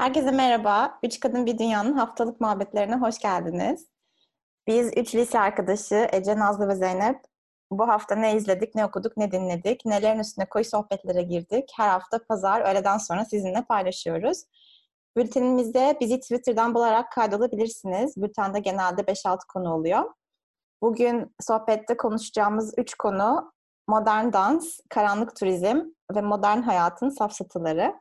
Herkese merhaba. Üç Kadın Bir Dünya'nın haftalık muhabbetlerine hoş geldiniz. Biz üç lise arkadaşı Ece, Nazlı ve Zeynep bu hafta ne izledik, ne okuduk, ne dinledik, nelerin üstüne koyu sohbetlere girdik. Her hafta pazar öğleden sonra sizinle paylaşıyoruz. Bültenimizde bizi Twitter'dan bularak kaydolabilirsiniz. Bültende genelde 5-6 konu oluyor. Bugün sohbette konuşacağımız üç konu modern dans, karanlık turizm ve modern hayatın safsatıları.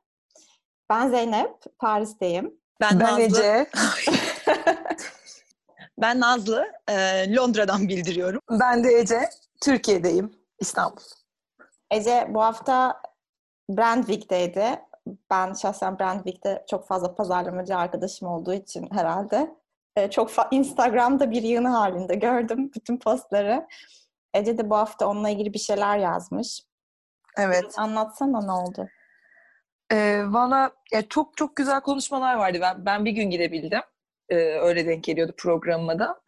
Ben Zeynep, Paris'teyim. Ben, ben Nazlı. Ece. ben Nazlı. E, Londra'dan bildiriyorum. Ben de Ece. Türkiye'deyim. İstanbul. Ece bu hafta Brand Week'teydi. Ben şahsen Brand Week'te çok fazla pazarlamacı arkadaşım olduğu için herhalde e, çok Instagram'da bir yığını halinde gördüm bütün postları. Ece de bu hafta onunla ilgili bir şeyler yazmış. Evet. Anlatsana ne oldu? Ee, Valla ya çok çok güzel konuşmalar vardı. Ben, ben bir gün girebildim. Ee, öyle denk geliyordu programıma da.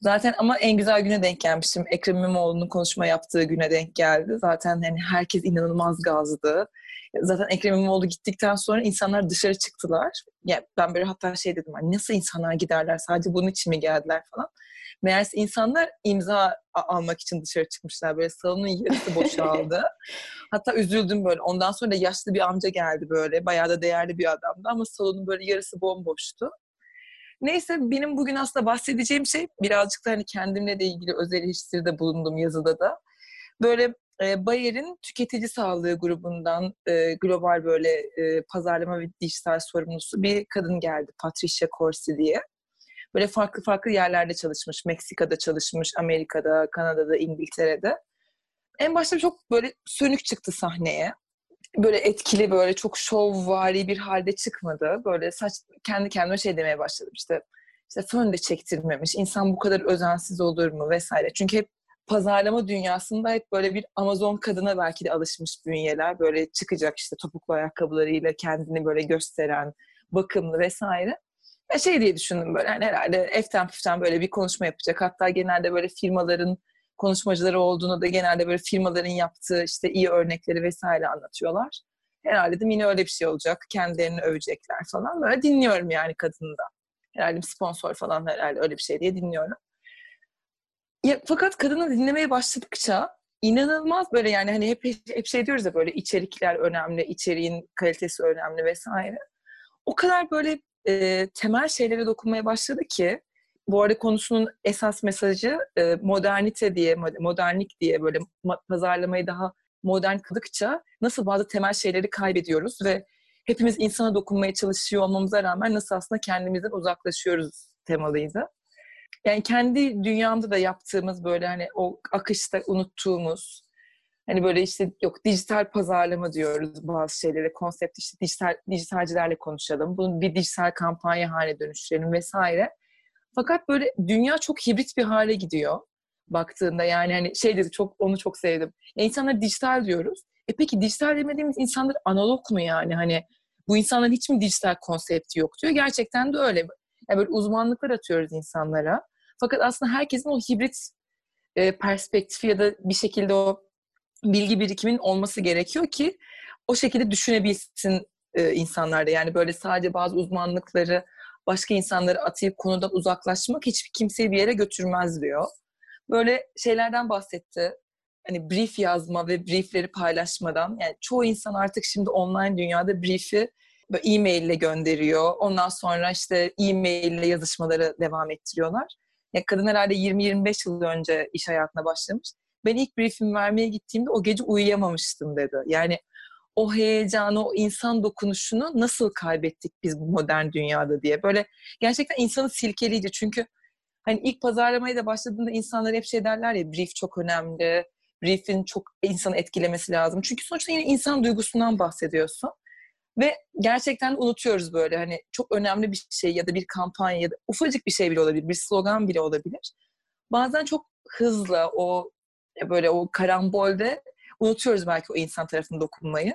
Zaten ama en güzel güne denk gelmiştim. Ekrem İmamoğlu'nun konuşma yaptığı güne denk geldi. Zaten hani herkes inanılmaz gazdı. Zaten Ekrem İmamoğlu gittikten sonra insanlar dışarı çıktılar. Yani ben böyle hatta şey dedim hani nasıl insanlar giderler sadece bunun için mi geldiler falan. Meğerse insanlar imza almak için dışarı çıkmışlar. Böyle salonun yarısı boşaldı. Hatta üzüldüm böyle. Ondan sonra da yaşlı bir amca geldi böyle. Bayağı da değerli bir adamdı ama salonun böyle yarısı bomboştu. Neyse benim bugün aslında bahsedeceğim şey birazcık da hani kendimle de ilgili özel eleştiride bulundum yazıda da. Böyle e, Bayer'in tüketici sağlığı grubundan e, global böyle e, pazarlama ve dijital sorumlusu bir kadın geldi. Patricia Corsi diye. Böyle farklı farklı yerlerde çalışmış. Meksika'da çalışmış, Amerika'da, Kanada'da, İngiltere'de. En başta çok böyle sönük çıktı sahneye. Böyle etkili, böyle çok şovvari bir halde çıkmadı. Böyle saç kendi kendime şey demeye başladım işte. İşte fön de çektirmemiş. İnsan bu kadar özensiz olur mu vesaire. Çünkü hep pazarlama dünyasında hep böyle bir Amazon kadına belki de alışmış bünyeler. Böyle çıkacak işte topuklu ayakkabılarıyla kendini böyle gösteren, bakımlı vesaire. Şey diye düşündüm böyle hani herhalde eften püften böyle bir konuşma yapacak. Hatta genelde böyle firmaların konuşmacıları olduğunu da genelde böyle firmaların yaptığı işte iyi örnekleri vesaire anlatıyorlar. Herhalde dedim yine öyle bir şey olacak. Kendilerini övecekler falan. Böyle dinliyorum yani kadını da. Herhalde sponsor falan herhalde öyle bir şey diye dinliyorum. Ya, fakat kadını dinlemeye başladıkça inanılmaz böyle yani hani hep, hep şey diyoruz ya böyle içerikler önemli, içeriğin kalitesi önemli vesaire. O kadar böyle e, temel şeylere dokunmaya başladı ki bu arada konusunun esas mesajı e, modernite diye, modernlik diye böyle pazarlamayı daha modern kıldıkça nasıl bazı temel şeyleri kaybediyoruz ve hepimiz insana dokunmaya çalışıyor olmamıza rağmen nasıl aslında kendimizden uzaklaşıyoruz temalıydı. Yani kendi dünyamda da yaptığımız böyle hani o akışta unuttuğumuz hani böyle işte yok dijital pazarlama diyoruz bazı şeylere konsept işte dijital dijitalcilerle konuşalım. Bunu bir dijital kampanya haline dönüştürelim vesaire. Fakat böyle dünya çok hibrit bir hale gidiyor baktığında yani hani şey dedi çok onu çok sevdim. Ya insanlar dijital diyoruz. E peki dijital demediğimiz insanlar analog mu yani hani bu insanların hiç mi dijital konsepti yok diyor. Gerçekten de öyle. Yani böyle uzmanlıklar atıyoruz insanlara. Fakat aslında herkesin o hibrit e, perspektifi ya da bir şekilde o bilgi birikimin olması gerekiyor ki o şekilde düşünebilsin e, insanlar da. Yani böyle sadece bazı uzmanlıkları başka insanları atayıp konudan uzaklaşmak hiçbir kimseyi bir yere götürmez diyor. Böyle şeylerden bahsetti. Hani brief yazma ve briefleri paylaşmadan. Yani çoğu insan artık şimdi online dünyada brief'i e-mail ile gönderiyor. Ondan sonra işte e-mail ile yazışmaları devam ettiriyorlar. Ya kadın herhalde 20-25 yıl önce iş hayatına başlamış. Ben ilk briefimi vermeye gittiğimde o gece uyuyamamıştım dedi. Yani o heyecanı, o insan dokunuşunu nasıl kaybettik biz bu modern dünyada diye. Böyle gerçekten insanı silkeleyici. Çünkü hani ilk pazarlamaya da başladığında insanlar hep şey derler ya brief çok önemli. Brief'in çok insanı etkilemesi lazım. Çünkü sonuçta yine insan duygusundan bahsediyorsun. Ve gerçekten unutuyoruz böyle hani çok önemli bir şey ya da bir kampanya ya da ufacık bir şey bile olabilir, bir slogan bile olabilir. Bazen çok hızlı o böyle o karambolde unutuyoruz belki o insan tarafında dokunmayı.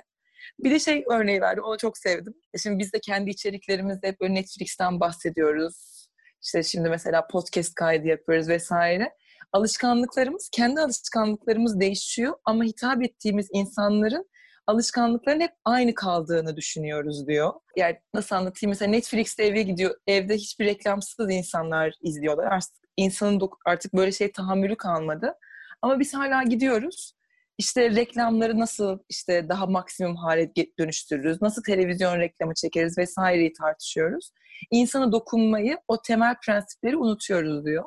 Bir de şey örneği verdi, onu çok sevdim. E şimdi biz de kendi içeriklerimizde hep böyle Netflix'ten bahsediyoruz. İşte şimdi mesela podcast kaydı yapıyoruz vesaire. Alışkanlıklarımız, kendi alışkanlıklarımız değişiyor ama hitap ettiğimiz insanların alışkanlıkların hep aynı kaldığını düşünüyoruz diyor. Yani nasıl anlatayım? Mesela Netflix'te eve gidiyor. Evde hiçbir reklamsız insanlar izliyorlar. Artık insanın artık böyle şey tahammülü kalmadı. Ama biz hala gidiyoruz. İşte reklamları nasıl işte daha maksimum hale dönüştürürüz, nasıl televizyon reklamı çekeriz vesaireyi tartışıyoruz. İnsana dokunmayı, o temel prensipleri unutuyoruz diyor.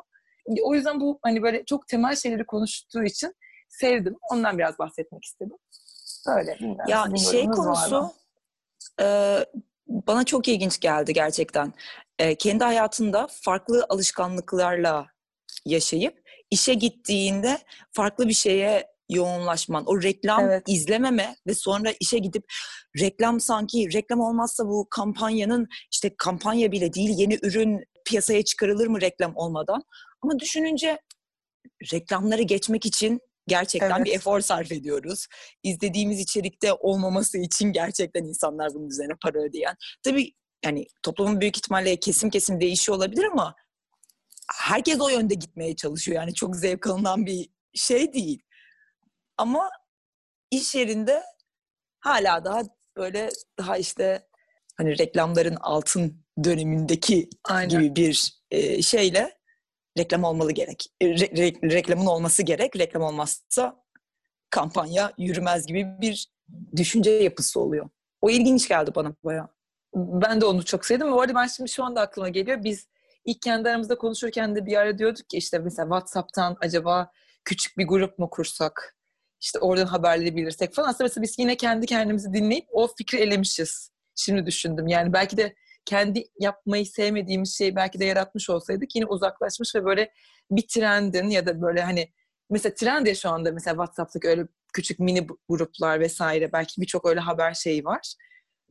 O yüzden bu hani böyle çok temel şeyleri konuştuğu için sevdim. Ondan biraz bahsetmek istedim. Böyle. Ya şey konusu e, bana çok ilginç geldi gerçekten. E, kendi hayatında farklı alışkanlıklarla yaşayıp işe gittiğinde farklı bir şeye yoğunlaşman, o reklam evet. izlememe ve sonra işe gidip reklam sanki reklam olmazsa bu kampanyanın işte kampanya bile değil yeni ürün piyasaya çıkarılır mı reklam olmadan? Ama düşününce reklamları geçmek için gerçekten evet. bir efor sarf ediyoruz. İzlediğimiz içerikte olmaması için gerçekten insanlar bunun üzerine para ödeyen. Tabii yani toplumun büyük ihtimalle kesim kesim değişiyor olabilir ama herkes o yönde gitmeye çalışıyor. Yani çok zevk alınan bir şey değil. Ama iş yerinde hala daha böyle daha işte hani reklamların altın dönemindeki Aynen. gibi bir e, şeyle reklam olmalı gerek. E, re, re, reklamın olması gerek. Reklam olmazsa kampanya yürümez gibi bir düşünce yapısı oluyor. O ilginç geldi bana bayağı. Ben de onu çok sevdim. Bu arada ben şimdi şu anda aklıma geliyor. Biz ilk kendi aramızda konuşurken de bir ara diyorduk ki işte mesela WhatsApp'tan acaba küçük bir grup mu kursak? İşte oradan haberleri bilirsek falan. Aslında mesela biz yine kendi kendimizi dinleyip o fikri elemişiz. Şimdi düşündüm. Yani belki de kendi yapmayı sevmediğimiz şeyi belki de yaratmış olsaydık yine uzaklaşmış ve böyle bir trendin ya da böyle hani mesela trend ya şu anda mesela WhatsApp'taki öyle küçük mini gruplar vesaire belki birçok öyle haber şeyi var.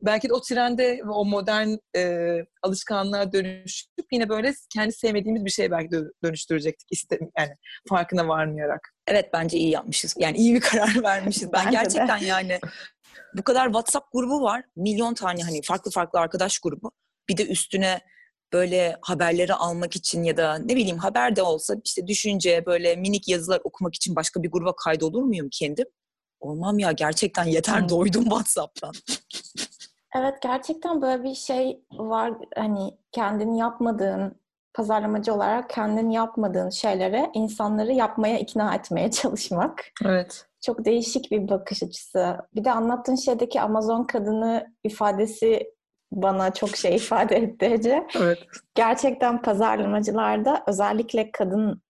Belki de o trende o modern e, alışkanlığa dönüşüp yine böyle kendi sevmediğimiz bir şeye belki de dönüştürecektik iste, yani farkına varmayarak. Evet bence iyi yapmışız. Yani iyi bir karar vermişiz. Ben gerçekten yani bu kadar WhatsApp grubu var. Milyon tane hani farklı farklı arkadaş grubu. Bir de üstüne böyle haberleri almak için ya da ne bileyim haber de olsa işte düşünce böyle minik yazılar okumak için başka bir gruba kaydolur muyum kendim? Olmam ya gerçekten yeter doydum WhatsApp'tan. Evet gerçekten böyle bir şey var hani kendini yapmadığın pazarlamacı olarak kendini yapmadığın şeylere insanları yapmaya ikna etmeye çalışmak. Evet. Çok değişik bir bakış açısı. Bir de anlattığın şeydeki Amazon kadını ifadesi bana çok şey ifade etti Ece. Evet. Gerçekten pazarlamacılarda özellikle kadın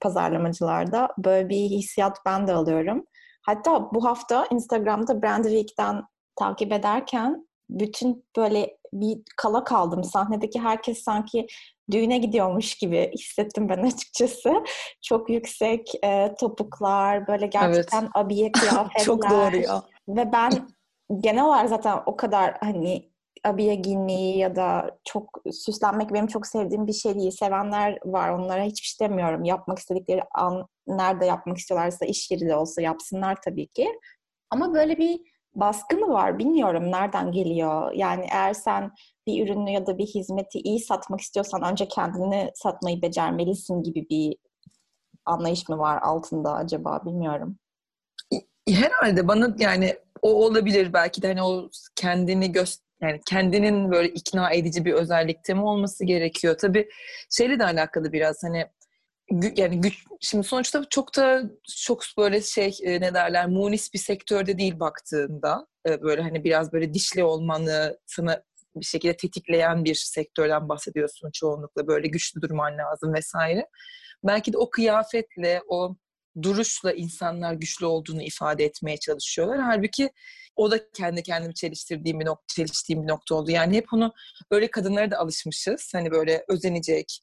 pazarlamacılarda böyle bir hissiyat ben de alıyorum. Hatta bu hafta Instagram'da Brand Week'ten takip ederken bütün böyle bir kala kaldım. Sahnedeki herkes sanki düğüne gidiyormuş gibi hissettim ben açıkçası. Çok yüksek e, topuklar, böyle gerçekten evet. abiye kıyafetler. Çok doğru ya. Ve ben genel olarak zaten o kadar hani abiye giymeyi ya da çok süslenmek benim çok sevdiğim bir şey değil. Sevenler var. Onlara hiçbir şey demiyorum. Yapmak istedikleri an nerede yapmak istiyorlarsa iş yeri de olsa yapsınlar tabii ki. Ama böyle bir baskı mı var bilmiyorum nereden geliyor. Yani eğer sen bir ürünü ya da bir hizmeti iyi satmak istiyorsan önce kendini satmayı becermelisin gibi bir anlayış mı var altında acaba bilmiyorum. Herhalde bana yani o olabilir belki de hani o kendini göster yani kendinin böyle ikna edici bir özellikte mi olması gerekiyor? Tabii şeyle de alakalı biraz hani yani güç, şimdi sonuçta çok da çok böyle şey e, ne derler munis bir sektörde değil baktığında e, böyle hani biraz böyle dişli olmanı sana bir şekilde tetikleyen bir sektörden bahsediyorsun çoğunlukla böyle güçlü durman lazım vesaire. Belki de o kıyafetle o duruşla insanlar güçlü olduğunu ifade etmeye çalışıyorlar. Halbuki o da kendi kendimi çeliştirdiğim bir nokta, çeliştiğim bir nokta oldu. Yani hep onu böyle kadınlara da alışmışız. Hani böyle özenecek,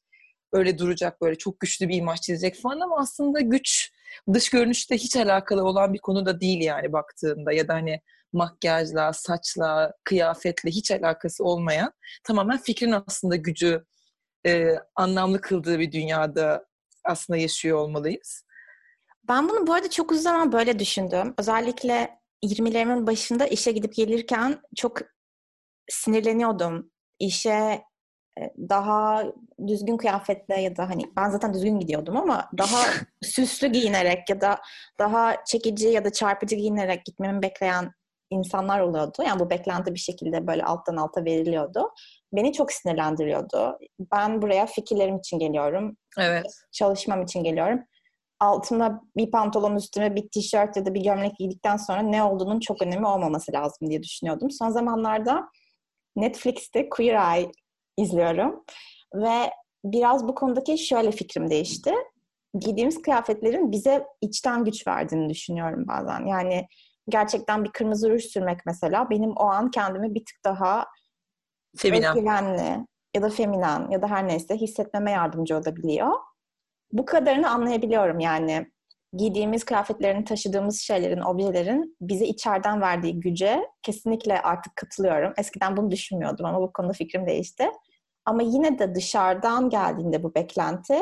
öyle duracak, böyle çok güçlü bir imaj çizecek falan ama aslında güç dış görünüşte hiç alakalı olan bir konu da değil yani baktığında ya da hani makyajla, saçla, kıyafetle hiç alakası olmayan tamamen fikrin aslında gücü e, anlamlı kıldığı bir dünyada aslında yaşıyor olmalıyız. Ben bunu bu arada çok uzun zaman böyle düşündüm. Özellikle 20'lerimin başında işe gidip gelirken çok sinirleniyordum. İşe daha düzgün kıyafetle ya da hani ben zaten düzgün gidiyordum ama daha süslü giyinerek ya da daha çekici ya da çarpıcı giyinerek gitmemi bekleyen insanlar oluyordu. Yani bu beklenti bir şekilde böyle alttan alta veriliyordu. Beni çok sinirlendiriyordu. Ben buraya fikirlerim için geliyorum. Evet. Çalışmam için geliyorum. Altımda bir pantolon üstüme bir tişört ya da bir gömlek giydikten sonra ne olduğunun çok önemi olmaması lazım diye düşünüyordum. Son zamanlarda Netflix'te Queer Eye izliyorum. Ve biraz bu konudaki şöyle fikrim değişti. Giydiğimiz kıyafetlerin bize içten güç verdiğini düşünüyorum bazen. Yani gerçekten bir kırmızı ruj sürmek mesela benim o an kendimi bir tık daha Feminen. özgüvenli ya da feminen ya da her neyse hissetmeme yardımcı olabiliyor. Bu kadarını anlayabiliyorum yani. Giydiğimiz kıyafetlerin, taşıdığımız şeylerin, objelerin bize içeriden verdiği güce kesinlikle artık katılıyorum. Eskiden bunu düşünmüyordum ama bu konuda fikrim değişti. Ama yine de dışarıdan geldiğinde bu beklenti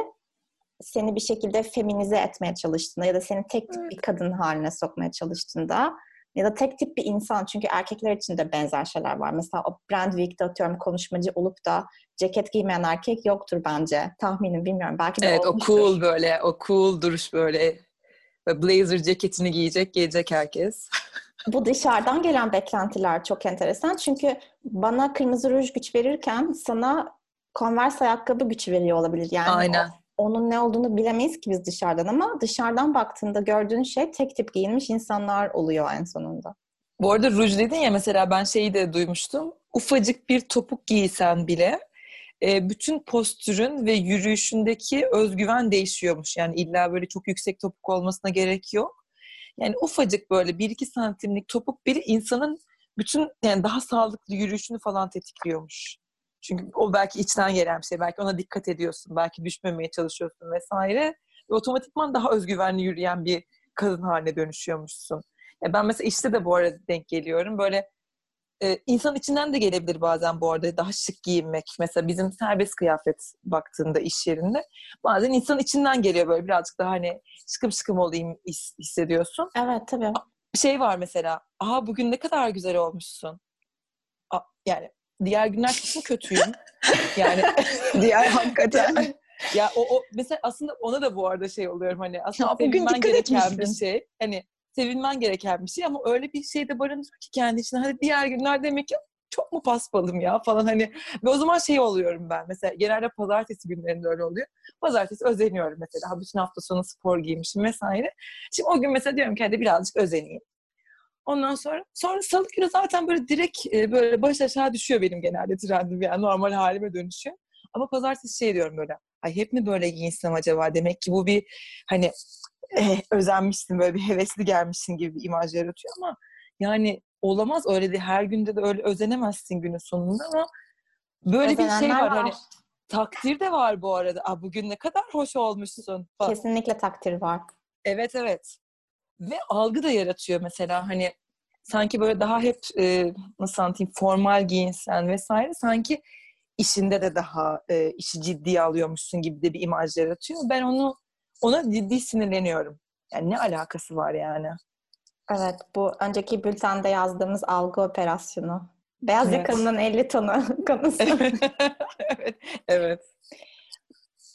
seni bir şekilde feminize etmeye çalıştığında ya da seni tek tip bir kadın haline sokmaya çalıştığında ya da tek tip bir insan çünkü erkekler için de benzer şeyler var. Mesela o Brand Week'te atıyorum konuşmacı olup da ceket giymeyen erkek yoktur bence. Tahminim bilmiyorum. Belki de Evet o olmuştur. cool böyle, o cool duruş böyle. Ve blazer ceketini giyecek, gelecek herkes. Bu dışarıdan gelen beklentiler çok enteresan. Çünkü bana kırmızı ruj güç verirken sana Converse ayakkabı güç veriyor olabilir. Yani Aynen. o- onun ne olduğunu bilemeyiz ki biz dışarıdan ama dışarıdan baktığında gördüğün şey tek tip giyinmiş insanlar oluyor en sonunda. Bu arada ruj dedin ya mesela ben şeyi de duymuştum. Ufacık bir topuk giysen bile e, bütün postürün ve yürüyüşündeki özgüven değişiyormuş. Yani illa böyle çok yüksek topuk olmasına gerek yok. Yani ufacık böyle 1-2 santimlik topuk biri insanın bütün yani daha sağlıklı yürüyüşünü falan tetikliyormuş. Çünkü o belki içten gelen bir şey. Belki ona dikkat ediyorsun. Belki düşmemeye çalışıyorsun vesaire. Ve otomatikman daha özgüvenli yürüyen bir kadın haline dönüşüyormuşsun. Ya ben mesela işte de bu arada denk geliyorum. Böyle e, insan içinden de gelebilir bazen bu arada daha şık giyinmek. Mesela bizim serbest kıyafet baktığında iş yerinde bazen insan içinden geliyor böyle birazcık daha hani şıkım şıkım olayım his- hissediyorsun. Evet tabii. Bir şey var mesela. Aha bugün ne kadar güzel olmuşsun. A- yani diğer günler kesin kötüyüm. yani Diğer hakikaten. ya o, o mesela aslında ona da bu arada şey oluyorum hani aslında Ya bugün dikkat gereken bir etmişsin. şey. Hani sevilmen gereken bir şey ama öyle bir şey de barındırıyor ki kendi içinde. Hadi diğer günler demek ki çok mu paspalım ya falan hani. Ve o zaman şey oluyorum ben mesela genelde pazartesi günlerinde öyle oluyor. Pazartesi özeniyorum mesela. Ha, Bütün hafta sonu spor giymişim vesaire. Şimdi o gün mesela diyorum ki hadi birazcık özeneyim. Ondan sonra sonra salı günü zaten böyle direkt e, böyle baş aşağı düşüyor benim genelde trendim yani normal halime dönüşüyor. Ama pazartesi şey diyorum böyle. Ay hep mi böyle giyinsem acaba? Demek ki bu bir hani eh, özenmişsin böyle bir hevesli gelmişsin gibi bir imaj yaratıyor ama yani olamaz öyle de her günde de öyle özenemezsin günün sonunda ama böyle bir şey Özenenler var, hani takdir de var bu arada. Aa, bugün ne kadar hoş olmuşsun. falan. Kesinlikle takdir var. Evet evet. Ve algı da yaratıyor mesela hani sanki böyle daha hep e, nasıl anlatayım formal giyinsen vesaire sanki işinde de daha e, işi ciddiye alıyormuşsun gibi de bir imaj yaratıyor. Ben onu ona ciddi sinirleniyorum. Yani ne alakası var yani? Evet, bu önceki bültende yazdığımız algı operasyonu. Beyaz Evet. yakalının 50 tonu konusu. evet. Evet.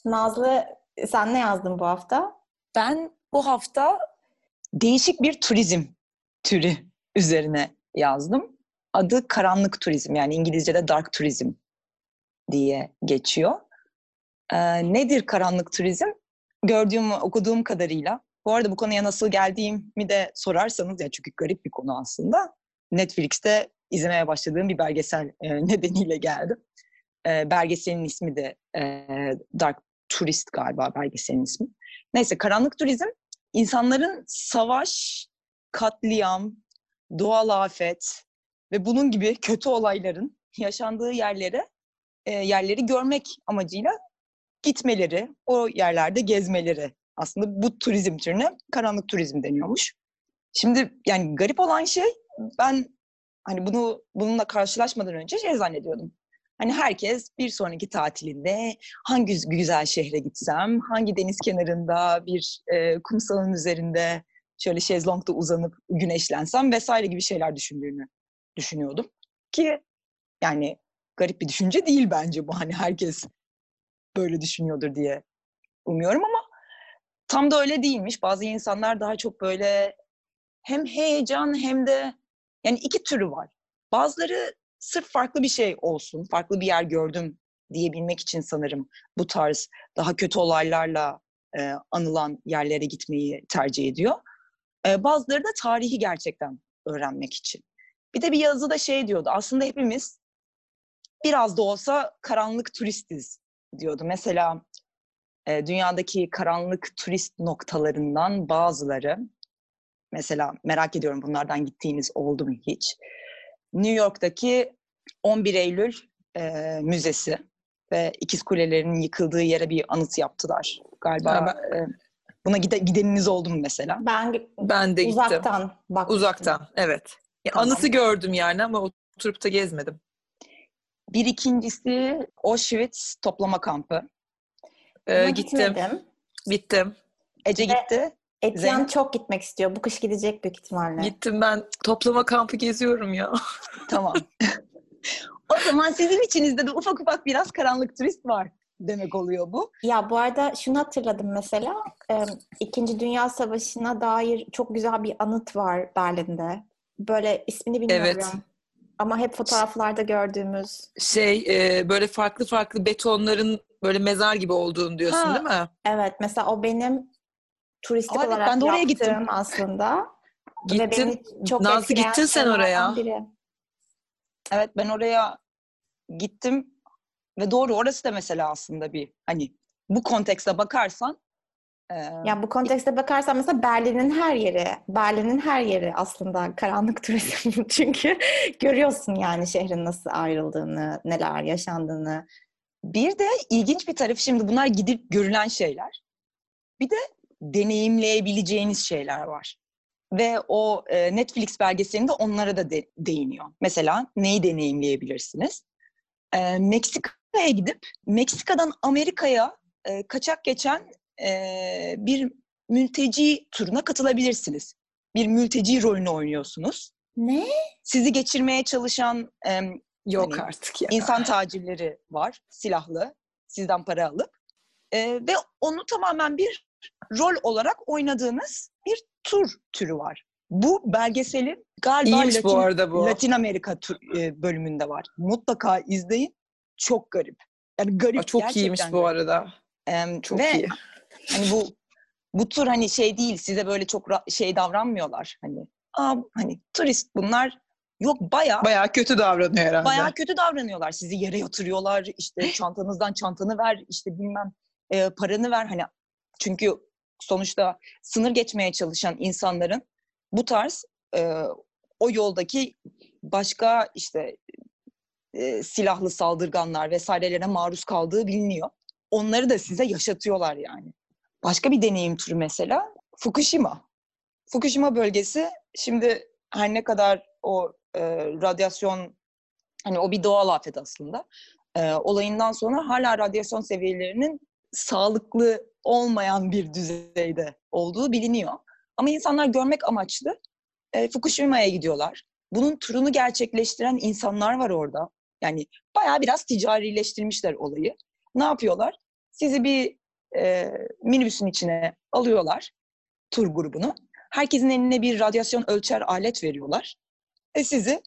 Nazlı, sen ne yazdın bu hafta? Ben bu hafta değişik bir turizm türü üzerine yazdım. Adı karanlık turizm yani İngilizce'de dark turizm diye geçiyor. Ee, nedir karanlık turizm? Gördüğüm, okuduğum kadarıyla. Bu arada bu konuya nasıl geldiğimi de sorarsanız ya çünkü garip bir konu aslında. Netflix'te izlemeye başladığım bir belgesel e, nedeniyle geldim. E, belgeselin ismi de e, Dark Tourist galiba belgeselin ismi. Neyse karanlık turizm insanların savaş, katliam, doğal afet ve bunun gibi kötü olayların yaşandığı yerlere e, yerleri görmek amacıyla gitmeleri, o yerlerde gezmeleri. Aslında bu turizm türüne karanlık turizm deniyormuş. Şimdi yani garip olan şey ben hani bunu bununla karşılaşmadan önce şey zannediyordum. Hani herkes bir sonraki tatilinde hangi güzel şehre gitsem, hangi deniz kenarında bir e, kumsalın üzerinde şöyle şezlongda uzanıp güneşlensem vesaire gibi şeyler düşündüğünü düşünüyordum. Ki yani garip bir düşünce değil bence bu. Hani herkes böyle düşünüyordur diye umuyorum ama tam da öyle değilmiş. Bazı insanlar daha çok böyle hem heyecan hem de Yani iki türü var. Bazıları sırf farklı bir şey olsun, farklı bir yer gördüm diyebilmek için sanırım bu tarz daha kötü olaylarla e, anılan yerlere gitmeyi tercih ediyor. E, bazıları da tarihi gerçekten öğrenmek için. Bir de bir yazıda şey diyordu, aslında hepimiz biraz da olsa karanlık turistiz diyordu. Mesela e, dünyadaki karanlık turist noktalarından bazıları, mesela merak ediyorum bunlardan gittiğiniz oldu mu hiç? New York'taki 11 Eylül e, Müzesi ve İkiz Kulelerinin yıkıldığı yere bir anıt yaptılar. Galiba Ha, ben- e, buna gide, gideniniz oldu mu mesela? Ben Ben de gittim. uzaktan. Uzaktan, evet. Ya, Tamam. Anıtı gördüm yani ama oturup da gezmedim. Bir ikincisi Auschwitz toplama kampı. Ee, gittim, gitmedim. gittim. Ece gitti. Zeynep? çok gitmek istiyor. Bu kış gidecek büyük ihtimalle. Gittim ben toplama kampı geziyorum ya. Tamam. o zaman sizin içinizde de ufak ufak biraz karanlık turist var demek oluyor bu. Ya bu arada şunu hatırladım mesela. İkinci Dünya Savaşı'na dair çok güzel bir anıt var Berlin'de. Böyle ismini bilmiyorum. Evet. Ama hep fotoğraflarda gördüğümüz. Şey e, böyle farklı farklı betonların böyle mezar gibi olduğunu diyorsun Ha. değil mi? Evet mesela o benim turistik evet, olarak ben de oraya yaptığım gittim. aslında. Gittin. çok Nazlı gittin sen oraya. Biri. Evet ben oraya gittim ve doğru orası da mesela aslında bir hani bu kontekste bakarsan Ya bu kontekste bakarsan mesela Berlin'in her yeri, Berlin'in her yeri aslında karanlık turizm. Çünkü görüyorsun yani şehrin nasıl ayrıldığını, neler yaşandığını. bir de ilginç bir tarafı şimdi bunlar gidip görülen şeyler. Bir de deneyimleyebileceğiniz şeyler var. Ve o Netflix belgeselinde onlara da de- değiniyor. Mesela neyi deneyimleyebilirsiniz? Meksika'ya gidip Meksika'dan Amerika'ya kaçak geçen e, bir mülteci turuna katılabilirsiniz. Bir mülteci rolünü oynuyorsunuz. Ne? Sizi geçirmeye çalışan e, Yok Hani artık ya. İnsan tacirleri var, silahlı, sizden para alıp Ee, ve onu tamamen bir rol olarak oynadığınız bir tur türü var. Bu belgeselin galiba İyiymiş Latin, bu arada bu. Latin Amerika tu- e, bölümünde var. Mutlaka izleyin. Çok garip. Yani garip Aa, çok iyiymiş bu garip. arada. Em, Çok ve iyi. Hani bu bu tur hani şey değil size böyle çok şey davranmıyorlar hani. Aa, hani turist bunlar yok bayağı Bayağı kötü davranıyor herhalde. Bayağı kötü davranıyorlar. Sizi yere yatırıyorlar. İşte çantanızdan çantanı ver, işte bilmem e, paranı ver. Hani çünkü sonuçta sınır geçmeye çalışan insanların bu tarz e, o yoldaki başka işte e, silahlı saldırganlar vesairelere maruz kaldığı biliniyor. Onları da size yaşatıyorlar yani. Başka bir deneyim türü mesela Fukushima. Fukushima bölgesi şimdi her ne kadar o e, radyasyon hani o bir doğal afet aslında. E, olayından sonra hala radyasyon seviyelerinin sağlıklı olmayan bir düzeyde olduğu biliniyor. Ama insanlar görmek amaçlı e, Fukushima'ya gidiyorlar. Bunun turunu gerçekleştiren insanlar var orada. Yani bayağı biraz ticarileştirmişler olayı. Ne yapıyorlar? Sizi bir e, minibüsün içine alıyorlar, tur grubunu. Herkesin eline bir radyasyon ölçer alet veriyorlar. E sizi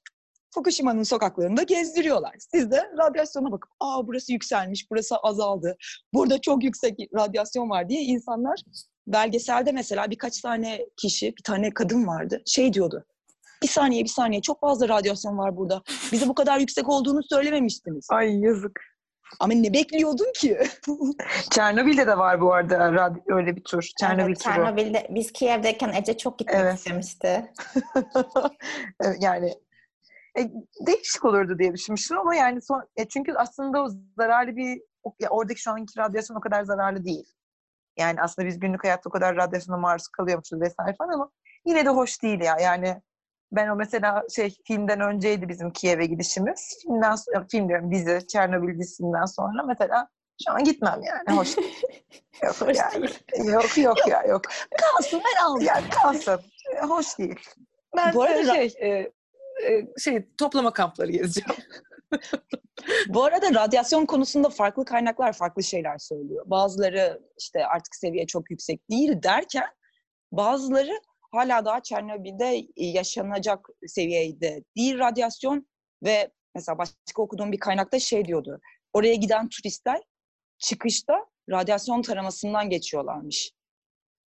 Fukushima'nın sokaklarında gezdiriyorlar. Siz de radyasyona bakıp, aa burası yükselmiş, burası azaldı, burada çok yüksek radyasyon var diye insanlar belgeselde mesela birkaç tane kişi, bir tane kadın vardı, şey diyordu. Bir saniye, bir saniye, çok fazla radyasyon var burada. Bize bu kadar yüksek olduğunu söylememiştiniz. Ay yazık. Ama ne bekliyordun ki? Çernobil'de de var bu arada rad- öyle bir tur. Çernobil evet, turu. Çernobil'de biz Kiev'deyken Ece çok gitmek Evet. istemişti. Yani e, değişik olurdu diye düşünmüştüm ama yani son, e, çünkü aslında o zararlı bir ya oradaki şu anki radyasyon o kadar zararlı değil. Yani aslında biz günlük hayatta o kadar radyasyona maruz kalıyormuşuz vesaire falan ama yine de hoş değil ya. Yani ben o mesela şey filmden önceydi bizim Kiev'e gidişimiz. Filmden sonra, film diyorum dizi, Çernobil dizisinden sonra mesela şu an gitmem yani. Hoş değil. Yok Hoş yani. değil. Yok yok ya yok. Kalsın ben aldım. Yani kalsın. E, Hoş değil. Ben Bu arada şey, e, e, şey toplama kampları gezeceğim. Bu arada radyasyon konusunda farklı kaynaklar farklı şeyler söylüyor. Bazıları işte artık seviye çok yüksek değil derken bazıları hala daha Çernobil'de yaşanacak seviyede değil radyasyon ve mesela başka okuduğum bir kaynakta şey diyordu. Oraya giden turistler çıkışta radyasyon taramasından geçiyorlarmış.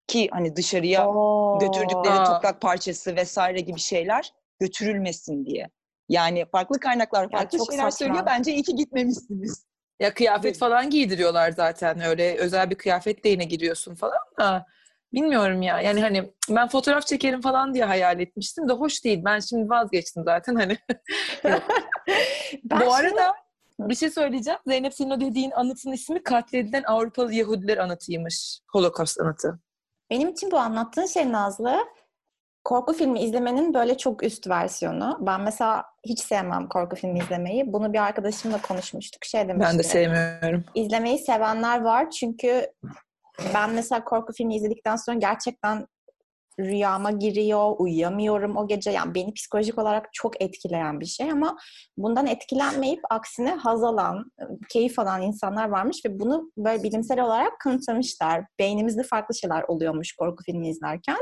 Ki hani dışarıya Oo. götürdükleri toprak parçası vesaire gibi şeyler götürülmesin diye. Yani farklı kaynaklar farklı çok şeyler saçma. söylüyor. Bence iyi ki gitmemişsiniz. Ya kıyafet falan giydiriyorlar zaten öyle özel bir kıyafetle yine giriyorsun falan da bilmiyorum ya. Yani hani ben fotoğraf çekerim falan diye hayal etmiştim de hoş değil. Ben şimdi vazgeçtim zaten hani. Ben Bu arada bir şey söyleyeceğim. Zeynep senin o dediğin anıtın ismi katledilen Avrupalı Yahudiler anıtıymış. Holocaust anıtı. Benim için bu anlattığın şey Nazlı, korku filmi izlemenin böyle çok üst versiyonu. Ben mesela hiç sevmem korku filmi izlemeyi. Bunu bir arkadaşımla konuşmuştuk. Şey demişti. Ben de sevmiyorum. İzlemeyi sevenler var çünkü ben mesela korku filmi izledikten sonra gerçekten rüyama giriyor, uyuyamıyorum o gece. Yani beni psikolojik olarak çok etkileyen bir şey ama bundan etkilenmeyip aksine haz alan, keyif alan insanlar varmış ve bunu böyle bilimsel olarak kanıtlamışlar. Beynimizde farklı şeyler oluyormuş korku filmi izlerken.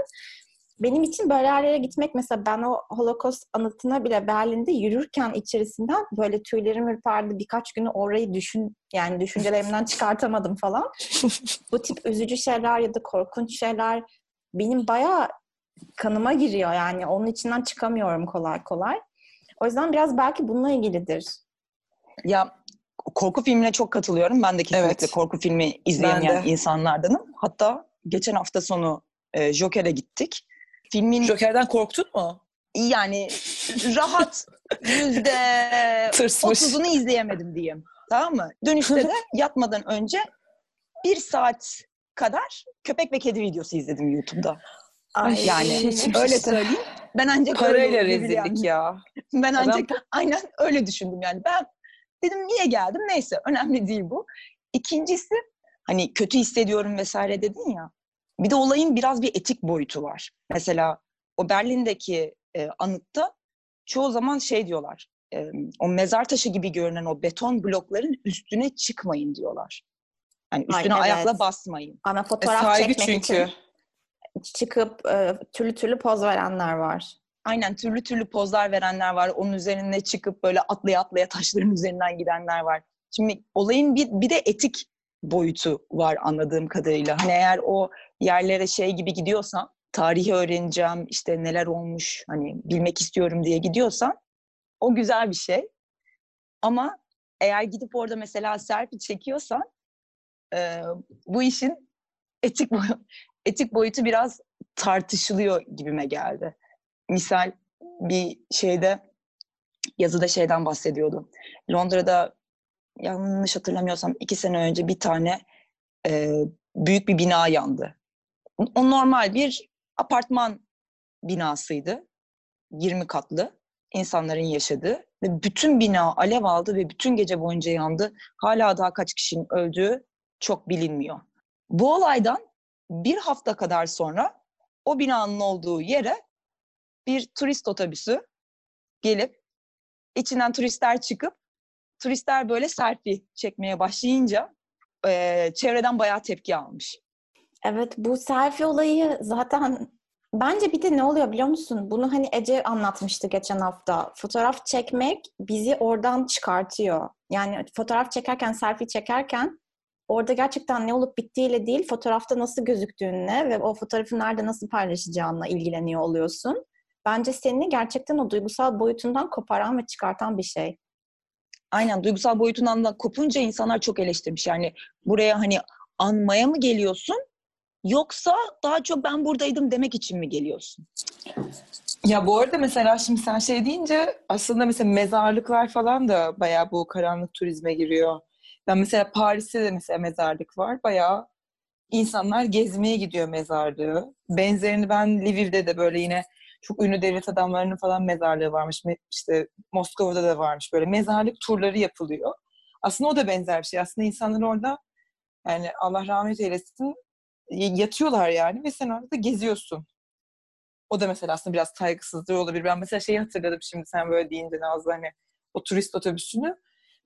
Benim için böyle yerlere gitmek mesela ben o Holocaust anıtına bile Berlin'de yürürken içerisinden böyle tüylerim ürperdi. Birkaç günü orayı düşün yani düşüncelerimden çıkartamadım falan. Bu tip üzücü şeyler ya da korkunç şeyler benim bayağı kanıma giriyor yani onun içinden çıkamıyorum kolay kolay. O yüzden biraz belki bununla ilgilidir. Ya korku filmine çok katılıyorum. Ben de kesinlikle Evet. korku filmi izleyemeyen insanlardanım. Hatta geçen hafta sonu e, Joker'e gittik. Filmin Joker'den korktun mu? yani rahat yüzde otuzunu izleyemedim diyeyim. Tamam mı? Dönüşte de yatmadan önce bir saat kadar köpek ve kedi videosu izledim YouTube'da. Ay, Yani hiç- öyle söyleyeyim. Ben ancak Parayla öyle rezillik ya. Ben Adam- ancak aynen öyle düşündüm yani. Ben dedim niye geldim? Neyse önemli değil bu. İkincisi hani kötü hissediyorum vesaire dedin ya. Bir de olayın biraz bir etik boyutu var. Mesela o Berlin'deki e, anıtta çoğu zaman şey diyorlar. e, o mezar taşı gibi görünen o beton blokların üstüne çıkmayın diyorlar. Yani Ay, üstüne evet. ayakla basmayın. Ana E, fotoğraf saygı çekmek çünkü. için çıkıp e, türlü türlü poz verenler var. Aynen türlü türlü pozlar verenler var. Onun üzerine çıkıp böyle atlaya atlaya taşların üzerinden gidenler var. Şimdi olayın bir, bir de etik boyutu var anladığım kadarıyla. Hani eğer o yerlere şey gibi gidiyorsan, tarihi öğreneceğim, işte neler olmuş, hani bilmek istiyorum diye gidiyorsan o güzel bir şey. Ama eğer gidip orada mesela selfie çekiyorsan e, bu işin etik boy- etik boyutu biraz tartışılıyor gibime geldi. Misal bir şeyde yazıda şeyden bahsediyordu. Londra'da yanlış hatırlamıyorsam iki sene önce bir tane e, büyük bir bina yandı. O normal bir apartman binasıydı. 20 katlı insanların yaşadığı ve bütün bina alev aldı ve bütün gece boyunca yandı. Hala daha kaç kişinin öldüğü çok bilinmiyor. Bu olaydan bir hafta kadar sonra o binanın olduğu yere bir turist otobüsü gelip içinden turistler çıkıp turistler böyle selfie çekmeye başlayınca eee, çevreden bayağı tepki almış. Evet bu selfie olayı zaten bence bir de ne oluyor biliyor musun? Bunu hani Ece anlatmıştı geçen hafta. Fotoğraf çekmek bizi oradan çıkartıyor. Yani fotoğraf çekerken, selfie çekerken orada gerçekten ne olup bittiğiyle değil, fotoğrafta nasıl gözüktüğünle ve o fotoğrafı nerede nasıl paylaşacağınla ilgileniyor oluyorsun. Bence seni gerçekten o duygusal boyutundan koparan ve çıkartan bir şey. Aynen duygusal boyutundan da kopunca insanlar çok eleştirmiş. Yani buraya hani anmaya mı geliyorsun yoksa daha çok ben buradaydım demek için mi geliyorsun? Ya bu arada mesela şimdi sen şey deyince aslında mesela mezarlıklar falan da bayağı bu karanlık turizme giriyor. Ben mesela Paris'te de mesela mezarlık var. Bayağı insanlar gezmeye gidiyor mezarlığı. Benzerini ben Lviv'de de böyle yine çok ünlü devlet adamlarının falan mezarlığı varmış. İşte Moskova'da da varmış. Böyle mezarlık turları yapılıyor. Aslında o da benzer bir şey. Aslında insanlar orada yani Allah rahmet eylesin yatıyorlar yani ve sen orada geziyorsun. O da mesela aslında biraz saygısızlığı olabilir. Ben mesela şeyi hatırladım şimdi sen böyle deyince Nazlı hani o turist otobüsünü.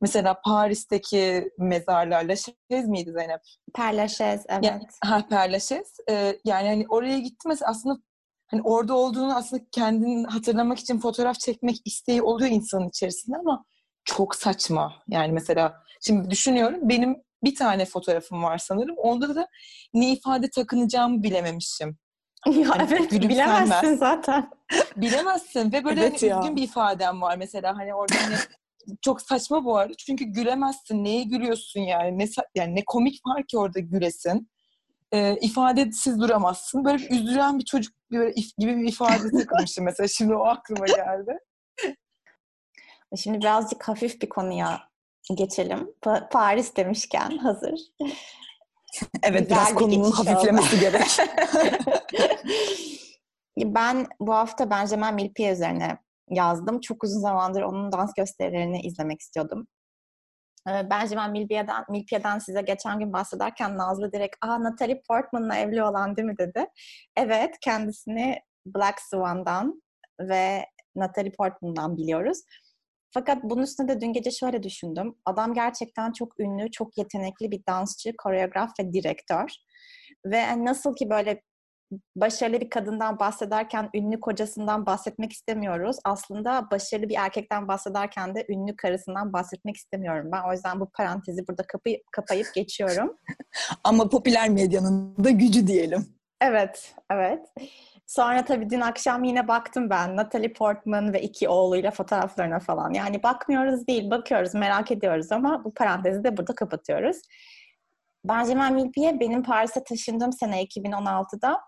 Mesela Paris'teki mezarlarla şey miydi Zeynep? Perlaşez, evet. Yani, ha, Père Lachaise. Ee, yani hani oraya gitti mesela aslında hani orada olduğunu aslında kendini hatırlamak için fotoğraf çekmek isteği oluyor insanın içerisinde ama çok saçma. Yani mesela şimdi düşünüyorum benim bir tane fotoğrafım var sanırım. Onda da ne ifade takınacağımı bilememişim. Ya Hani evet bilemezsin zaten. Bilemezsin ve böyle Evet hani ya. üzgün bir ifadem var mesela hani orada hani çok saçma bu arada çünkü gülemezsin neye gülüyorsun yani ne yani ne komik var ki orada gülesin ee, ifadesiz duramazsın böyle bir üzülen bir çocuk böyle if- gibi bir ifade takılmıştım mesela şimdi o aklıma geldi Şimdi birazcık hafif bir konuya geçelim. Pa- Paris demişken hazır. Evet Güzel biraz bir konunun hafiflemesi gerek. ben bu hafta Benjamin Millepied üzerine yazdım. Çok uzun zamandır onun dans gösterilerini izlemek istiyordum. Ee, Benjamin Millepied'den, Millepied'den size geçen gün bahsederken Nazlı direkt ''Aa Natalie Portman'la evli olan değil mi?'' dedi. Evet, kendisini Black Swan'dan ve Natalie Portman'dan biliyoruz. Fakat bunun üstüne de dün gece şöyle düşündüm. Adam gerçekten çok ünlü, çok yetenekli bir dansçı, koreograf ve direktör. Ve nasıl ki böyle başarılı bir kadından bahsederken ünlü kocasından bahsetmek istemiyoruz. Aslında başarılı bir erkekten bahsederken de ünlü karısından bahsetmek istemiyorum. Ben o yüzden bu parantezi burada kapayıp, kapayıp geçiyorum. Ama popüler medyanın da gücü diyelim. Evet, evet. Sonra tabii dün akşam yine baktım ben Natalie Portman ve iki oğluyla fotoğraflarına falan. Yani bakmıyoruz değil, bakıyoruz, merak ediyoruz ama bu parantezi de burada kapatıyoruz. Benjamin Millepied benim Paris'e taşındığım sene 2016'da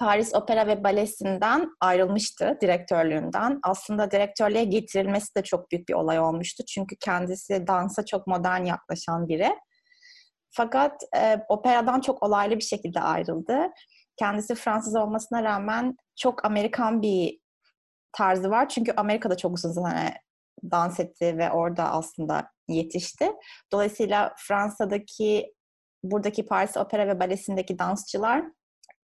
Paris Opera ve Balesi'nden ayrılmıştı direktörlüğünden. Aslında direktörlüğe getirilmesi de çok büyük bir olay olmuştu. Çünkü kendisi dansa çok modern yaklaşan biri. Fakat e, operadan çok olaylı bir şekilde ayrıldı. Kendisi Fransız olmasına rağmen çok Amerikan bir tarzı var. Çünkü Amerika'da çok uzun zaman dans etti ve orada aslında yetişti. Dolayısıyla Fransa'daki buradaki Paris Opera ve Balesi'ndeki dansçılar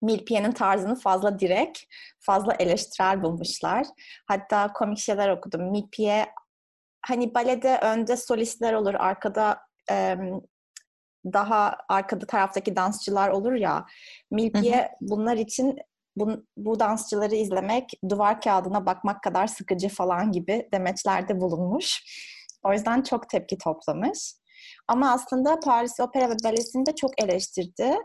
Millepied'in tarzını fazla direkt, fazla eleştirel bulmuşlar. Hatta komik şeyler okudum. Millepied hani balede önde solistler olur, arkada e, daha arkada taraftaki dansçılar olur ya. Millepied bunlar için bu, bu dansçıları izlemek duvar kağıdına bakmak kadar sıkıcı falan gibi demeçlerde bulunmuş. O yüzden çok tepki toplamış. Ama aslında Paris Opera ve Balesi'ni de çok eleştirdi.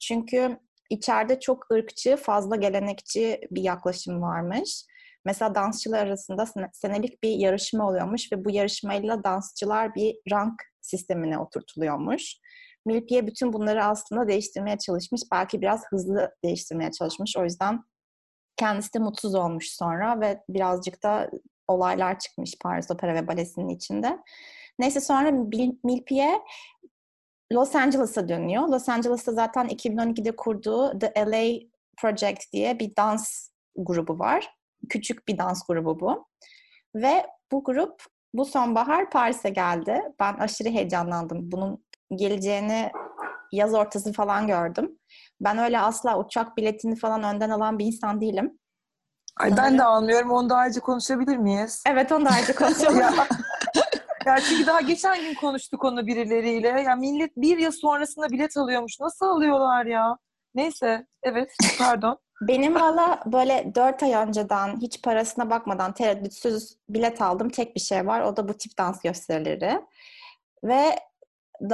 Çünkü içeride çok ırkçı, fazla gelenekçi bir yaklaşım varmış. Mesela dansçılar arasında senelik bir yarışma oluyormuş ve bu yarışmayla dansçılar bir rank sistemine oturtuluyormuş. Millepied bütün bunları aslında değiştirmeye çalışmış. Belki biraz hızlı değiştirmeye çalışmış. O yüzden kendisi de mutsuz olmuş sonra ve birazcık da olaylar çıkmış Paris Opera ve Balesi'nin içinde. Neyse sonra Millepied Los Angeles'a dönüyor. Los Angeles'ta zaten 2012'de kurduğu The LA Project diye bir dans grubu var. Küçük bir dans grubu bu. Ve bu grup bu sonbahar Paris'e geldi. Ben aşırı heyecanlandım. Bunun geleceğini yaz ortası falan gördüm. Ben öyle asla uçak biletini falan önden alan bir insan değilim. Ay ben de anlıyorum. Onu da ayrıca konuşabilir miyiz? Evet onu da ayrıca konuşalım. Ya, çünkü daha geçen gün konuştuk onu birileriyle. Ya millet bir yıl sonrasında bilet alıyormuş. Nasıl alıyorlar ya? Neyse. Evet. Pardon. Benim valla böyle dört ay önceden hiç parasına bakmadan tereddütsüz bilet aldım. Tek bir şey var. O da bu tip dans gösterileri. Ve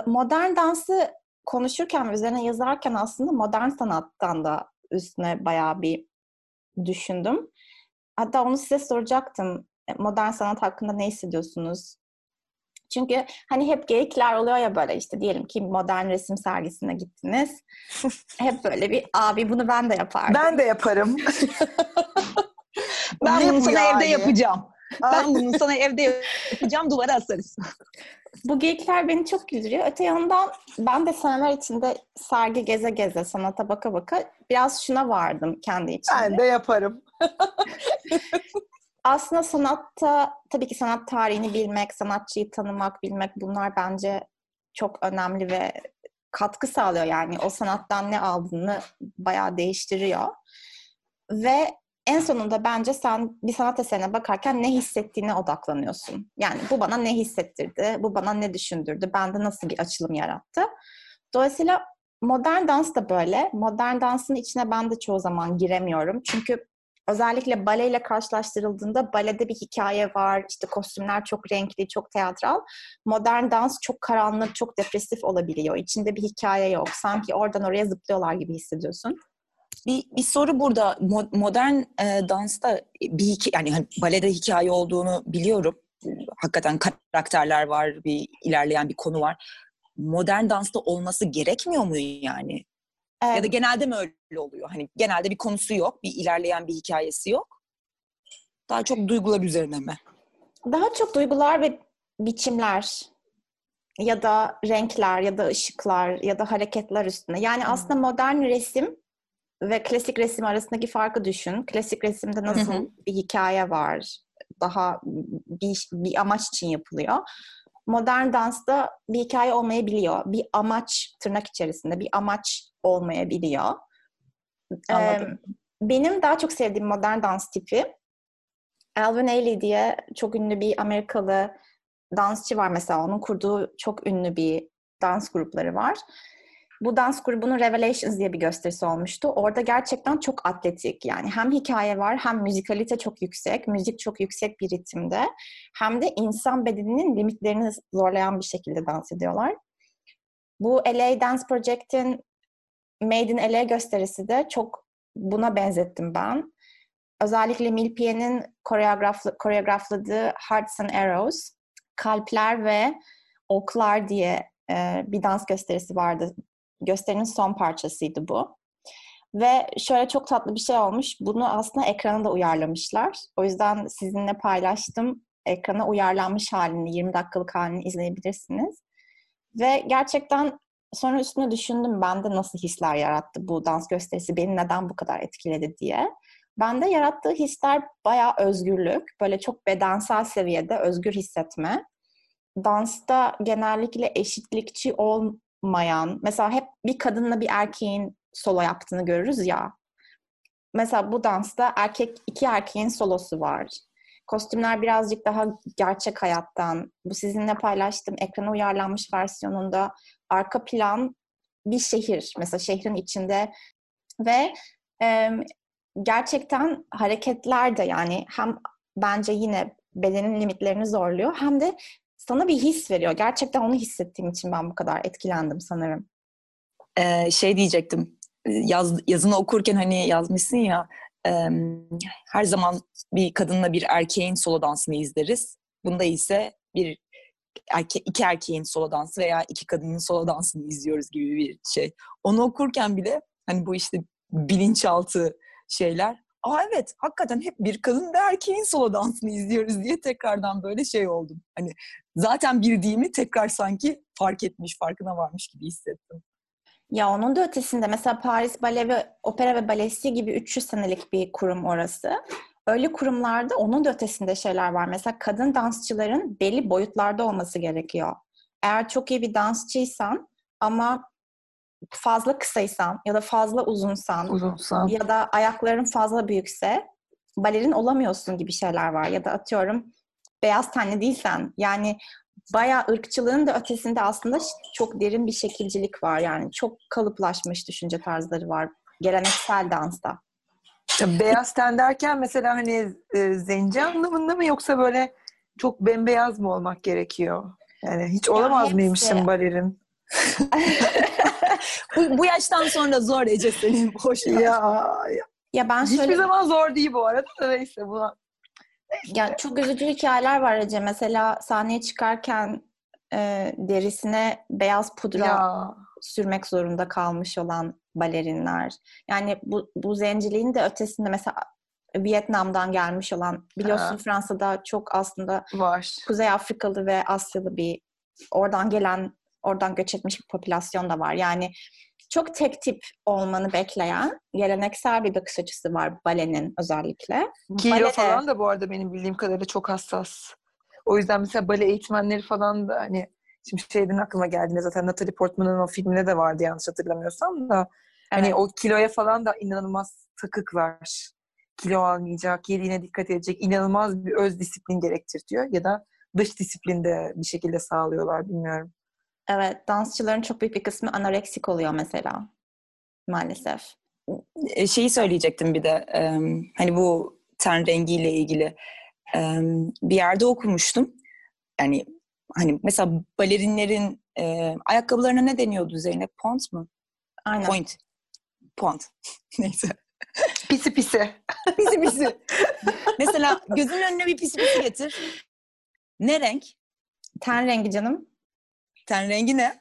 modern dansı konuşurken üzerine yazarken aslında modern sanattan da üstüne bayağı bir düşündüm. Hatta onu size soracaktım. Modern sanat hakkında ne hissediyorsunuz? Çünkü hani hep geyikler oluyor ya böyle işte diyelim ki modern resim sergisine gittiniz. hep böyle bir abi bunu ben de yapardım. Ben de yaparım. ben Ne bunu bu sana yani? evde yapacağım. Ben bunu sana evde yapacağım duvara asarız. Bu geyikler beni çok güldürüyor. Öte yandan ben de seneler içinde sergi geze geze, sanata baka baka biraz şuna vardım kendi içimde. Ben de yaparım. Aslında sanatta tabii ki sanat tarihini bilmek, sanatçıyı tanımak, bilmek bunlar bence çok önemli ve katkı sağlıyor yani. O sanattan ne aldığını bayağı değiştiriyor. Ve en sonunda bence sen bir sanat eserine bakarken ne hissettiğine odaklanıyorsun. Yani bu bana ne hissettirdi, bu bana ne düşündürdü, bende nasıl bir açılım yarattı. Dolayısıyla modern dans da böyle. Modern dansın içine ben de çoğu zaman giremiyorum. Çünkü özellikle baleyle karşılaştırıldığında balede bir hikaye var. İşte kostümler çok renkli, çok teatral. Modern dans çok karanlık, çok depresif olabiliyor. İçinde bir hikaye yok. Sanki oradan oraya zıplıyorlar gibi hissediyorsun. Bir, bir soru burada. Mo- modern e, dansta bir hikaye, yani hani balede hikaye olduğunu biliyorum. Hakikaten karakterler var, bir ilerleyen bir konu var. Modern dansta olması gerekmiyor mu yani? Ee, Ya da genelde mi öyle oluyor? Hani genelde bir konusu yok, bir ilerleyen bir hikayesi yok. Daha çok duygular üzerine mi? Daha çok duygular ve biçimler ya da renkler ya da ışıklar ya da hareketler üstüne. Yani Hmm. aslında modern resim ve klasik resim arasındaki farkı düşün. Klasik resimde nasıl bir hikaye var, daha bir, bir amaç için yapılıyor. Modern dansta bir hikaye olmayabiliyor. Bir amaç tırnak içerisinde bir amaç olmayabiliyor. Anladım. Ee, benim daha çok sevdiğim modern dans tipi Alvin Ailey diye çok ünlü bir Amerikalı dansçı var mesela. Onun kurduğu çok ünlü bir dans grupları var. Bu dans grubunun Revelations diye bir gösterisi olmuştu. Orada gerçekten çok atletik yani hem hikaye var hem müzikalite çok yüksek, müzik çok yüksek bir ritimde hem de insan bedeninin limitlerini zorlayan bir şekilde dans ediyorlar. Bu LA Dance Project'in Made in LA gösterisi de çok buna benzettim ben. Özellikle Milpie'nin koreografla- koreografladığı Hearts and Arrows, Kalpler ve Oklar diye bir dans gösterisi vardı. Gösterinin son parçasıydı bu. Ve şöyle çok tatlı bir şey olmuş. Bunu aslında ekrana da uyarlamışlar. O yüzden sizinle paylaştım. Ekrana uyarlanmış halini, 20 dakikalık halini izleyebilirsiniz. Ve gerçekten sonra üstüne düşündüm bende nasıl hisler yarattı bu dans gösterisi, beni neden bu kadar etkiledi diye. Bende yarattığı hisler bayağı özgürlük, böyle çok bedensel seviyede özgür hissetme. Dansta genellikle eşitlikçi olmayan, mesela hep bir kadınla bir erkeğin solo yaptığını görürüz ya. Mesela bu dansta erkek iki erkeğin solosu var. Kostümler birazcık daha gerçek hayattan. Bu sizinle paylaştığım ekrana uyarlanmış versiyonunda arka plan bir şehir. Mesela şehrin içinde ve e, gerçekten hareketler de yani hem bence yine bedenin limitlerini zorluyor hem de sana bir his veriyor. Gerçekten onu hissettiğim için ben bu kadar etkilendim sanırım. Ee, şey diyecektim. Yaz, yazını okurken hani yazmışsın ya e, her zaman bir kadınla bir erkeğin solo dansını izleriz. Bunda ise bir erke, iki erkeğin solo dansı veya iki kadının solo dansını izliyoruz gibi bir şey. Onu okurken bile hani bu işte bilinçaltı şeyler. Aa evet hakikaten hep bir kadın ve erkeğin solo dansını izliyoruz diye tekrardan böyle şey oldum. Hani zaten bildiğimi tekrar sanki fark etmiş, farkına varmış gibi hissettim. Ya onun da ötesinde mesela Paris Bale ve Opera ve Balesi gibi 300 senelik bir kurum orası. Öyle kurumlarda onun da ötesinde şeyler var. Mesela kadın dansçıların belli boyutlarda olması gerekiyor. Eğer çok iyi bir dansçıysan ama fazla kısaysan ya da fazla uzunsan Uzunsan. ya da ayakların fazla büyükse balerin olamıyorsun gibi şeyler var. Ya da atıyorum beyaz tenli değilsen yani bayağı ırkçılığın da ötesinde aslında çok derin bir şekilcilik var. Yani çok kalıplaşmış düşünce tarzları var geleneksel dansta. Ya beyaz ten derken mesela hani e, zenci anlamında mı yoksa böyle çok bembeyaz mı olmak gerekiyor? Yani hiç olamaz hepsi. mıymışsın balerin? bu, bu yaştan sonra zor Ece senin boş ver. Ya, Ya ben hiçbir şöyle zaman zor değil bu arada da neyse buna. ya çok üzücü hikayeler var Ece. Mesela sahneye çıkarken e, derisine beyaz pudra Ya. sürmek zorunda kalmış olan balerinler. Yani bu, bu zenciliğin de ötesinde mesela Vietnam'dan gelmiş olan biliyorsun Ha. Fransa'da çok aslında Var. Kuzey Afrikalı ve Asyalı bir oradan gelen oradan göç etmiş bir popülasyon da var. Yani çok tek tip olmanı bekleyen geleneksel bir bakış açısı var balenin özellikle. Kilo Balede- falan da bu arada benim bildiğim kadarıyla çok hassas. O yüzden mesela bale eğitmenleri falan da hani şimdi şeyden aklıma geldiğinde zaten Natalie Portman'ın o filminde de vardı yanlış hatırlamıyorsam da hani Evet. o kiloya falan da inanılmaz takıklar. Kilo almayacak, yediğine dikkat edecek, inanılmaz bir öz disiplin gerektir diyor ya da dış disiplin de bir şekilde sağlıyorlar bilmiyorum. Evet, dansçıların çok büyük bir kısmı anoreksik oluyor mesela. Maalesef. E, şeyi söyleyecektim bir de hani bu ten rengiyle ilgili bir yerde okumuştum. Yani hani mesela balerinlerin ayakkabılarına ne deniyordu Zeynep? Pont mu? Aynen. Point. Pont. Neyse. Pisi pisi. Pisi pisi. mesela gözünün önüne bir pisi pisi getir. Ne renk? Ten rengi canım. Ten rengi ne?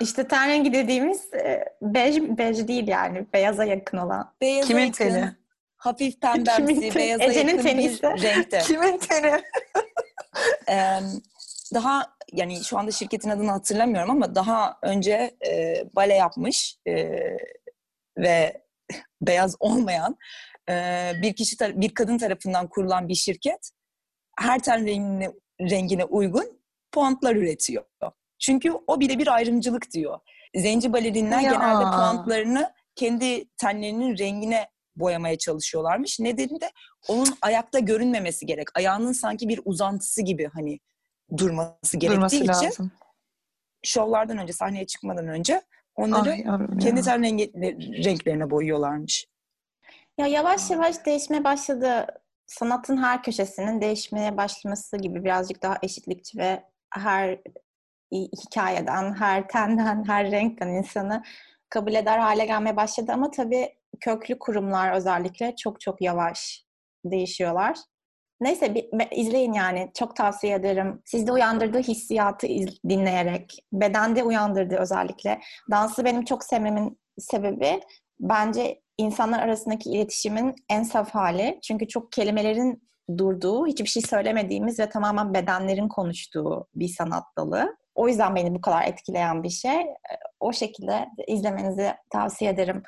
İşte ten rengi dediğimiz e, bej, bej değil yani. Beyaza yakın olan. Beyaza Kimin yakın, teni? Hafif pembemsi, teni? beyaza Ece'nin yakın teni bir renkte. Kimin teni? Ee, daha yani şu anda şirketin adını hatırlamıyorum ama daha önce e, bale yapmış e, ve beyaz olmayan e, bir kişi bir kadın tarafından kurulan bir şirket her ten rengine, rengine uygun puantlar üretiyor. Çünkü o bile bir ayrımcılık diyor. Zenci balerinler Ya. genelde puantlarını kendi tenlerinin rengine boyamaya çalışıyorlarmış. Nedeni de onun ayakta görünmemesi gerek. Ayağının sanki bir uzantısı gibi hani durması gerektiği Durması için lazım. şovlardan önce, sahneye çıkmadan önce onları Ay kendi ya. ten rengi, renklerine boyuyorlarmış. Ya yavaş yavaş değişmeye başladı. Sanatın her köşesinin değişmeye başlaması gibi birazcık daha eşitlikçi ve her hikayeden, her tenden, her renkten insanı kabul eder hale gelmeye başladı. Ama tabii köklü kurumlar özellikle çok çok yavaş değişiyorlar. Neyse bir, izleyin yani. Çok tavsiye ederim. Sizde uyandırdığı hissiyatı iz- dinleyerek, bedende uyandırdığı özellikle. Dansı benim çok sevmemin sebebi bence insanlar arasındaki iletişimin en saf hali. Çünkü çok kelimelerin durduğu, hiçbir şey söylemediğimiz ve tamamen bedenlerin konuştuğu bir sanat dalı. O yüzden beni bu kadar etkileyen bir şey. O şekilde izlemenizi tavsiye ederim.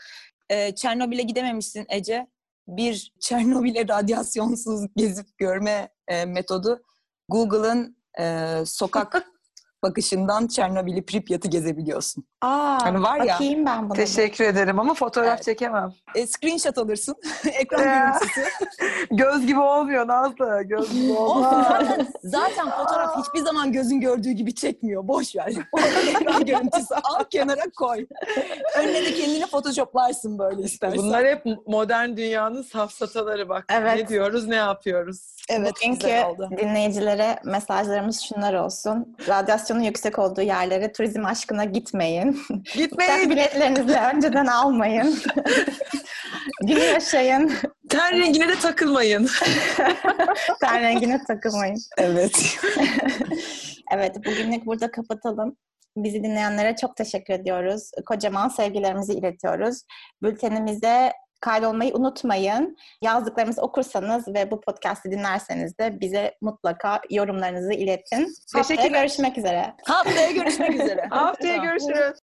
Ee, Çernobil'e gidememişsin Ece. Bir Çernobil'e radyasyonsuz gezip görme e, metodu Google'ın e, sokak bakışından Çernobil'i Pripyat'ı gezebiliyorsun. Aa, Hani var ya- bakayım ben buna. Teşekkür ederim ama fotoğraf Evet. çekemem. E, screenshot alırsın. Ekran görüntüsü. Göz gibi olmuyor Nazlı. Göz gibi olmuyor. zaten, zaten fotoğraf hiçbir zaman gözün gördüğü gibi çekmiyor. Boş ver. Ekran görüntüsü al kenara koy. Önüne de kendini photoshoplarsın böyle istersen. Bunlar hep modern dünyanın safsataları bak. Evet. Ne diyoruz, ne yapıyoruz. evet, Bugünkü dinleyicilere mesajlarımız şunlar olsun. Radyasyonun yüksek olduğu yerlere turizm aşkına gitmeyin. Uçak Gitmeyin. biletlerinizi önceden almayın. Günü yaşayın. Ten rengine de takılmayın. Ten rengine takılmayın. Evet. Evet, bugünlük burada kapatalım. Bizi dinleyenlere çok teşekkür ediyoruz. Kocaman sevgilerimizi iletiyoruz. Bültenimize kaydolmayı unutmayın. Yazdıklarımızı okursanız ve bu podcast'i dinlerseniz de bize mutlaka yorumlarınızı iletin. Haftaya Teşekkürler. görüşmek üzere. Haftaya görüşmek üzere. Haftaya görüşürüz.